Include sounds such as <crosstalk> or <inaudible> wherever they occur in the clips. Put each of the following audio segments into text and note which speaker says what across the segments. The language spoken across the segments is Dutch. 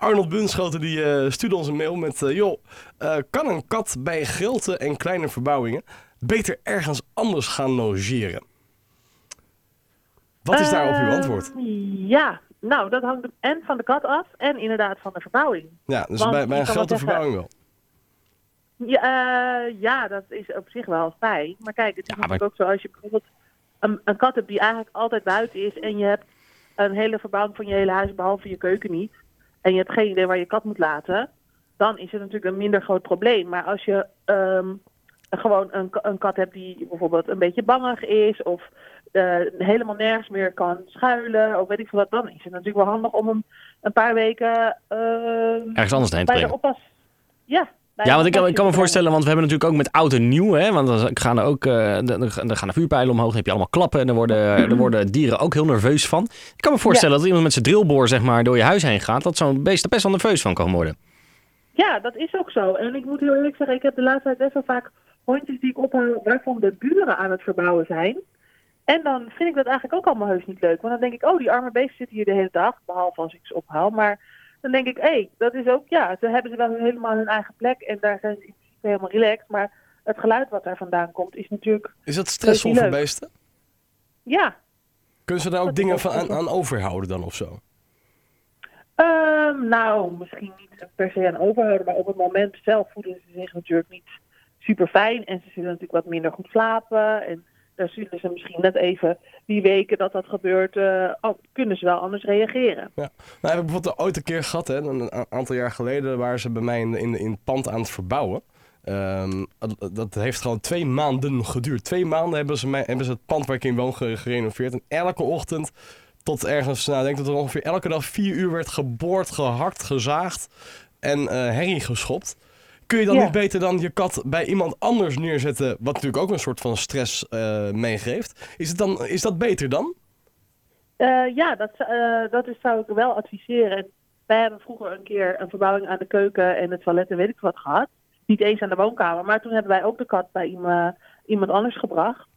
Speaker 1: Arnold Bunschoten die eh, stuurde ons een mail met... eh, joh, eh, kan een kat bij grote en kleine verbouwingen beter ergens anders gaan logeren? Wat is daarop uw antwoord?
Speaker 2: Ja, nou, dat hangt en van de kat af en inderdaad van de verbouwing.
Speaker 1: Ja, dus
Speaker 2: want
Speaker 1: bij, bij een grote verbouwing wel.
Speaker 2: Ja, ja, dat is op zich wel fijn. Maar kijk, het is
Speaker 3: Ja, maar-
Speaker 2: natuurlijk ook zo als je bijvoorbeeld een, een kat hebt die eigenlijk altijd buiten is en je hebt een hele verbouwing van je hele huis behalve je keuken niet en je hebt geen idee waar je kat moet laten, dan is het natuurlijk een minder groot probleem. Maar als je ehm, gewoon een, een kat hebt die bijvoorbeeld een beetje bangig is of eh, helemaal nergens meer kan schuilen of weet ik veel wat, dan is het natuurlijk wel handig om hem een paar weken ehm,
Speaker 3: Ergens anders heen te brengen.
Speaker 2: oppas. Ja,
Speaker 3: Ja,
Speaker 2: de
Speaker 3: want ik kan, ik kan me voorstellen, want we hebben natuurlijk ook met oud en nieuw, hè, want dan gaan er ook, dan, dan gaan er vuurpijlen omhoog, dan heb je allemaal klappen en dan worden, er worden dieren ook heel nerveus van. Ik kan me voorstellen dat iemand met zijn drillboor zeg maar door je huis heen gaat, dat zo'n beest er best wel nerveus van kan worden.
Speaker 2: Ja, dat is ook zo. En ik moet heel eerlijk zeggen, ik heb de laatste tijd best wel vaak hondjes die ik ophaal waarvan de buren aan het verbouwen zijn. En dan vind ik dat eigenlijk ook allemaal heus niet leuk. Want dan denk ik, oh, die arme beesten zitten hier de hele dag, behalve als ik ze ophaal. Maar dan denk ik, hé, hey, dat is ook, ja, ze hebben ze wel helemaal hun eigen plek en daar zijn ze in principe helemaal relaxed. Maar het geluid wat daar vandaan komt is natuurlijk,
Speaker 1: Is dat stressvol voor beesten?
Speaker 2: ja.
Speaker 1: Kunnen ze daar ook
Speaker 2: Dat
Speaker 1: dingen van aan overhouden dan of zo?
Speaker 2: Ehm, nou, misschien niet per se aan overhouden, maar op het moment zelf voelen ze zich natuurlijk niet super fijn. En ze zullen natuurlijk wat minder goed slapen. En daar zullen ze misschien net even die weken dat dat gebeurt, eh, kunnen ze wel anders reageren.
Speaker 1: Nou, we hebben bijvoorbeeld ooit een keer gehad, hè, een aantal jaar geleden, waren ze bij mij in, in, het pand aan het verbouwen. Ehm, dat- heeft gewoon twee maanden geduurd. Twee maanden hebben ze, mij, hebben ze het pand waar ik in woon ge- gerenoveerd. En elke ochtend tot ergens, nou, ik denk dat er ongeveer elke dag vier uur werd geboord, gehakt, gezaagd en eh herrie geschopt. Kun je dan
Speaker 2: Ja.
Speaker 1: niet beter dan je kat bij iemand anders neerzetten, wat natuurlijk ook een soort van stress eh, meegeeft? Is, het dan, is dat beter dan?
Speaker 2: Eh, ja, dat, eh, dat is, zou ik wel adviseren. En wij hebben vroeger een keer een verbouwing aan de keuken en het toilet en weet ik wat gehad. Niet eens aan de woonkamer, maar toen hebben wij ook de kat bij iemand, iemand anders gebracht.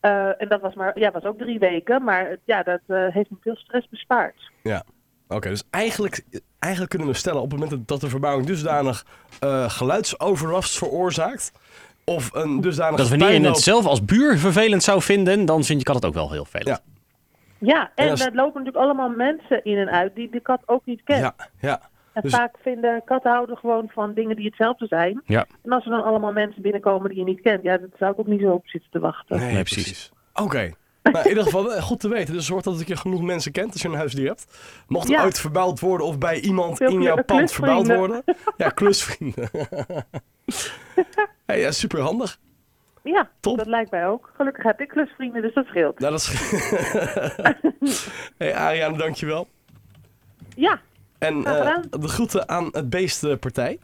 Speaker 2: En dat was, maar, ja, was ook drie weken, maar ja, dat heeft me veel stress bespaard.
Speaker 1: Oké, dus eigenlijk, eigenlijk kunnen we stellen op het moment dat de verbouwing dusdanig eh, geluidsoverlast veroorzaakt. Of een dusdanig
Speaker 3: Dat wanneer je het zelf als buur vervelend zou vinden, dan vind je kat het ook wel heel vervelend.
Speaker 1: Ja.
Speaker 2: Ja, en
Speaker 1: En als-
Speaker 2: er lopen natuurlijk allemaal mensen in en uit die de kat ook niet kent.
Speaker 1: Ja, ja.
Speaker 2: en
Speaker 1: dus-
Speaker 2: vaak vinden kattenhouders gewoon van dingen die hetzelfde zijn.
Speaker 3: Ja.
Speaker 2: En als er dan allemaal mensen binnenkomen die je niet kent, ja, dat zou ik ook niet zo op zitten te wachten.
Speaker 1: Nee,
Speaker 3: Nee,
Speaker 1: precies.
Speaker 3: precies.
Speaker 1: Oké. Nou, in ieder geval eh, goed te weten. Dus zorg dat je genoeg mensen kent als je een huisdier hebt. Mocht er ooit verbouwd worden of bij iemand in jouw pand verbouwd worden. Ja, klusvrienden. <laughs> hey, ja, super handig.
Speaker 2: Ja,
Speaker 1: Top.
Speaker 2: dat lijkt mij ook. Gelukkig heb ik klusvrienden, dus dat scheelt.
Speaker 1: Nou, dat is... <laughs> hey, Ariane, dankjewel.
Speaker 2: Ja,
Speaker 1: En
Speaker 2: gedaan.
Speaker 1: de groeten aan het beestenpartij.